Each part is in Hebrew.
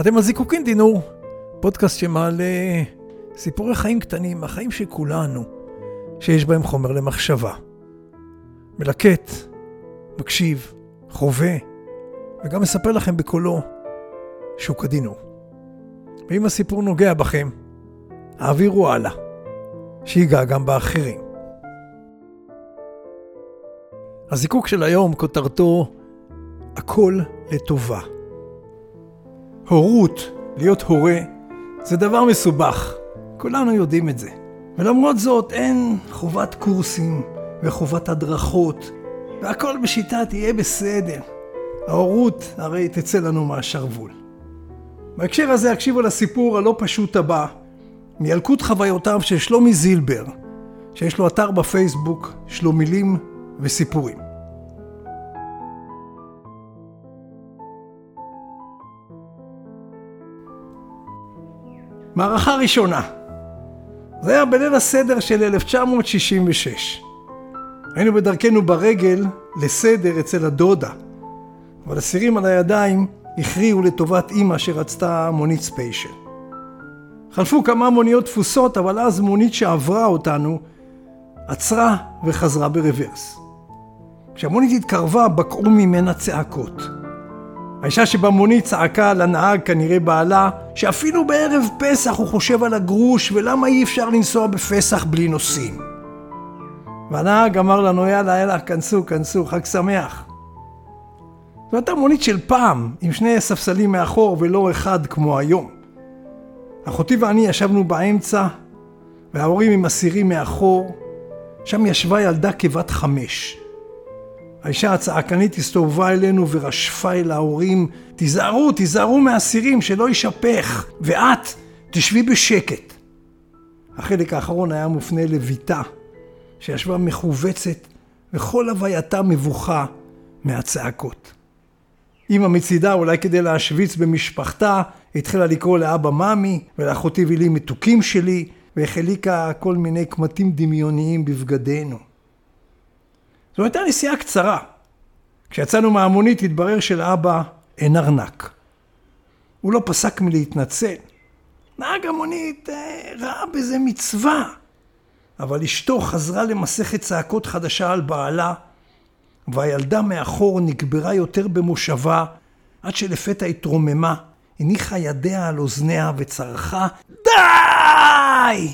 אתם על זיקוקין דינור, פודקאסט שמעלה סיפורי חיים קטנים, החיים של כולנו, שיש בהם חומר למחשבה. מלקט, מקשיב, חווה, וגם מספר לכם בקולו שוק הדינור. ואם הסיפור נוגע בכם, העבירו הלאה, שיגע גם באחרים. הזיקוק של היום, כותרתו הכל לטובה. הורות, להיות הורה, זה דבר מסובך. כולנו יודעים את זה. ולמרות זאת אין חובת קורסים וחובת הדרכות, והכל בשיטה תהיה בסדר. ההורות הרי תצא לנו מהשרוול. בהקשר הזה הקשיבו לסיפור הלא פשוט הבא, מילקוט חוויותיו של שלומי זילבר, שיש לו אתר בפייסבוק, שלומילים וסיפורים. מערכה ראשונה. זה היה בליל הסדר של 1966. היינו בדרכנו ברגל לסדר אצל הדודה, אבל הסירים על הידיים הכריעו לטובת אימא שרצתה מונית ספיישל. חלפו כמה מוניות תפוסות, אבל אז מונית שעברה אותנו עצרה וחזרה ברוורס. כשהמונית התקרבה בקעו ממנה צעקות. האישה שבמונית צעקה לנהג, כנראה בעלה, שאפילו בערב פסח הוא חושב על הגרוש ולמה אי אפשר לנסוע בפסח בלי נוסעים. והנהג אמר לנו, יאללה, יאללה, כנסו, כנסו, חג שמח. זו הייתה מונית של פעם, עם שני ספסלים מאחור ולא אחד כמו היום. אחותי ואני ישבנו באמצע, וההורים עם הסירים מאחור. שם ישבה ילדה כבת חמש. האישה הצעקנית הסתובבה אלינו ורשפה אל ההורים, תיזהרו, תיזהרו מהסירים, שלא יישפך, ואת, תשבי בשקט. החלק האחרון היה מופנה לביתה, שישבה מכווצת, וכל הווייתה מבוכה מהצעקות. אמא מצידה, אולי כדי להשוויץ במשפחתה, התחילה לקרוא לאבא ממי, ולאחותי ולי מתוקים שלי, והחליקה כל מיני קמטים דמיוניים בבגדינו. זו הייתה נסיעה קצרה. כשיצאנו מהמונית התברר שלאבא אין ארנק. הוא לא פסק מלהתנצל. נהג המונית אה, ראה בזה מצווה. אבל אשתו חזרה למסכת צעקות חדשה על בעלה, והילדה מאחור נגברה יותר במושבה, עד שלפתע התרוממה, הניחה ידיה על אוזניה וצרחה, די!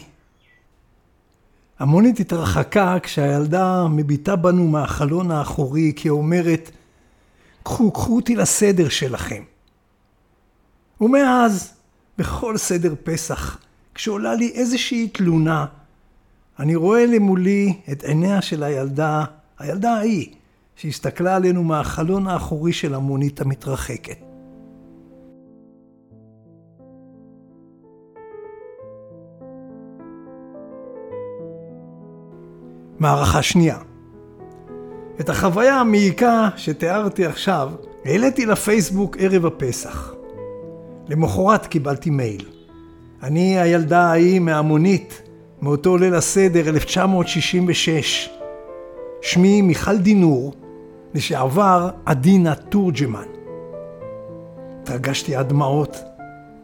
המונית התרחקה כשהילדה מביטה בנו מהחלון האחורי כאומרת, קחו, קחו אותי לסדר שלכם. ומאז, בכל סדר פסח, כשעולה לי איזושהי תלונה, אני רואה למולי את עיניה של הילדה, הילדה ההיא, שהסתכלה עלינו מהחלון האחורי של המונית המתרחקת. מערכה שנייה. את החוויה המעיקה שתיארתי עכשיו העליתי לפייסבוק ערב הפסח. למחרת קיבלתי מייל. אני הילדה ההיא מהמונית, מאותו ליל הסדר 1966. שמי מיכל דינור, לשעבר עדינה תורג'מן. התרגשתי עד דמעות.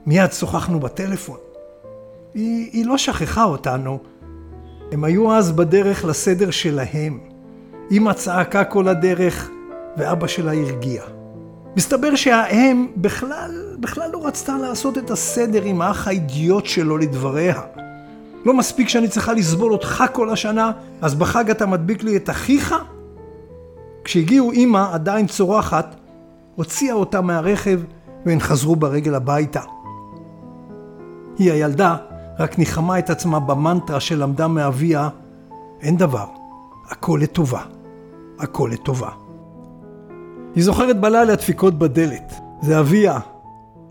מיד שוחחנו בטלפון. היא, היא לא שכחה אותנו, הם היו אז בדרך לסדר שלהם. אמא צעקה כל הדרך, ואבא שלה הרגיע. מסתבר שהאם בכלל, בכלל לא רצתה לעשות את הסדר עם האח האידיוט שלו לדבריה. לא מספיק שאני צריכה לסבול אותך כל השנה, אז בחג אתה מדביק לי את אחיך? כשהגיעו אמא, עדיין צורחת, הוציאה אותה מהרכב והן חזרו ברגל הביתה. היא הילדה רק ניחמה את עצמה במנטרה שלמדה מאביה, אין דבר, הכל לטובה, הכל לטובה. היא זוכרת בלילה דפיקות בדלת. זה אביה,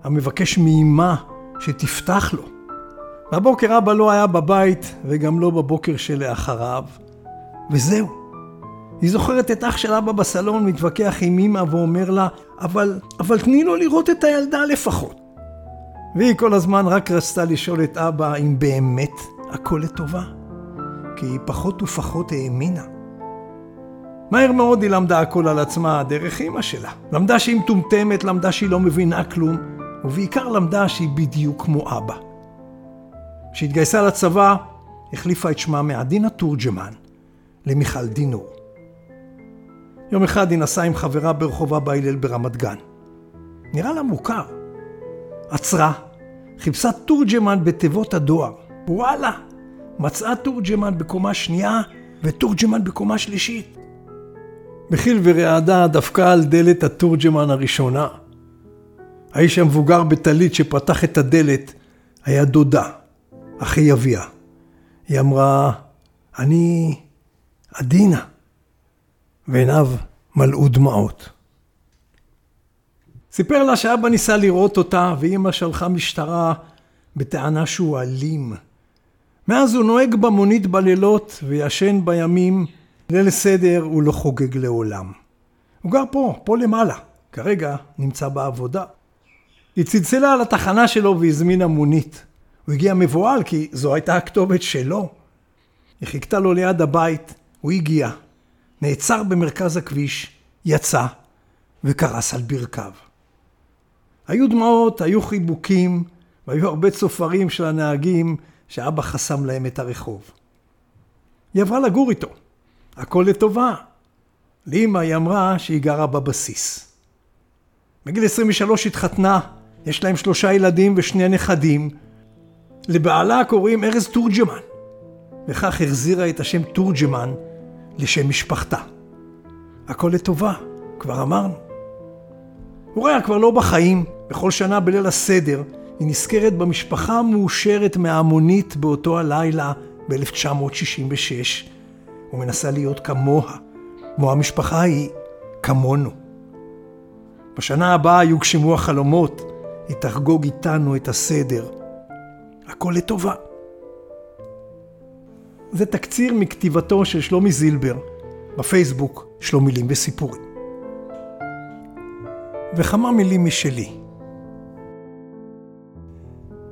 המבקש מאימה שתפתח לו. בבוקר אבא לא היה בבית, וגם לא בבוקר שלאחריו. וזהו. היא זוכרת את אח של אבא בסלון מתווכח עם אמא ואומר לה, אבל, אבל תני לו לראות את הילדה לפחות. והיא כל הזמן רק רצתה לשאול את אבא אם באמת הכל לטובה, כי היא פחות ופחות האמינה. מהר מאוד היא למדה הכל על עצמה דרך אמא שלה. למדה שהיא מטומטמת, למדה שהיא לא מבינה כלום, ובעיקר למדה שהיא בדיוק כמו אבא. כשהתגייסה לצבא, החליפה את שמה מעדינה תורג'מן למיכל דינור. יום אחד היא נסעה עם חברה ברחוב אבא הלל ברמת גן. נראה לה מוכר. עצרה, חיפשה תורג'מן בתיבות הדואר. וואלה, מצאה תורג'מן בקומה שנייה ותורג'מן בקומה שלישית. בחיל ורעדה דפקה על דלת התורג'מן הראשונה. האיש המבוגר בטלית שפתח את הדלת היה דודה, אחי אביה. היא אמרה, אני עדינה. ועיניו מלאו דמעות. סיפר לה שאבא ניסה לראות אותה ואימא שלחה משטרה בטענה שהוא אלים. מאז הוא נוהג במונית בלילות וישן בימים, ליל סדר הוא לא חוגג לעולם. הוא גר פה, פה למעלה, כרגע נמצא בעבודה. היא צלצלה על התחנה שלו והזמינה מונית. הוא הגיע מבוהל כי זו הייתה הכתובת שלו. היא חיכתה לו ליד הבית, הוא הגיע, נעצר במרכז הכביש, יצא וקרס על ברכיו. היו דמעות, היו חיבוקים, והיו הרבה צופרים של הנהגים שאבא חסם להם את הרחוב. היא עברה לגור איתו, הכל לטובה. לאמא היא אמרה שהיא גרה בבסיס. בגיל 23 התחתנה, יש להם שלושה ילדים ושני נכדים. לבעלה קוראים ארז תורג'מן, וכך החזירה את השם תורג'מן לשם משפחתה. הכל לטובה, כבר אמרנו. הוריה כבר לא בחיים, בכל שנה בליל הסדר היא נזכרת במשפחה המאושרת מההמונית באותו הלילה ב-1966, ומנסה להיות כמוה, כמו המשפחה היא כמונו. בשנה הבאה יוגשמו החלומות, היא תחגוג איתנו את הסדר. הכל לטובה. זה תקציר מכתיבתו של שלומי זילבר בפייסבוק שלו מילים וסיפורים. וכמה מילים משלי.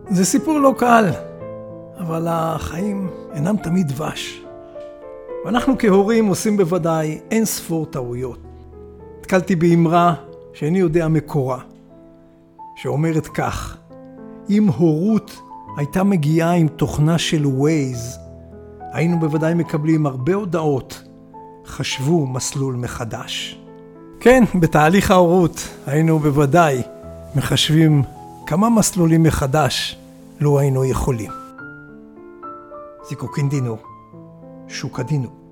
זה סיפור לא קל, אבל החיים אינם תמיד דבש. ואנחנו כהורים עושים בוודאי אין ספור טעויות. נתקלתי באמרה שאיני יודע מקורה, שאומרת כך: אם הורות הייתה מגיעה עם תוכנה של Waze, היינו בוודאי מקבלים הרבה הודעות. חשבו מסלול מחדש. כן, בתהליך ההורות היינו בוודאי מחשבים כמה מסלולים מחדש לו היינו יכולים. זיקוקין דינו, שוק הדינו.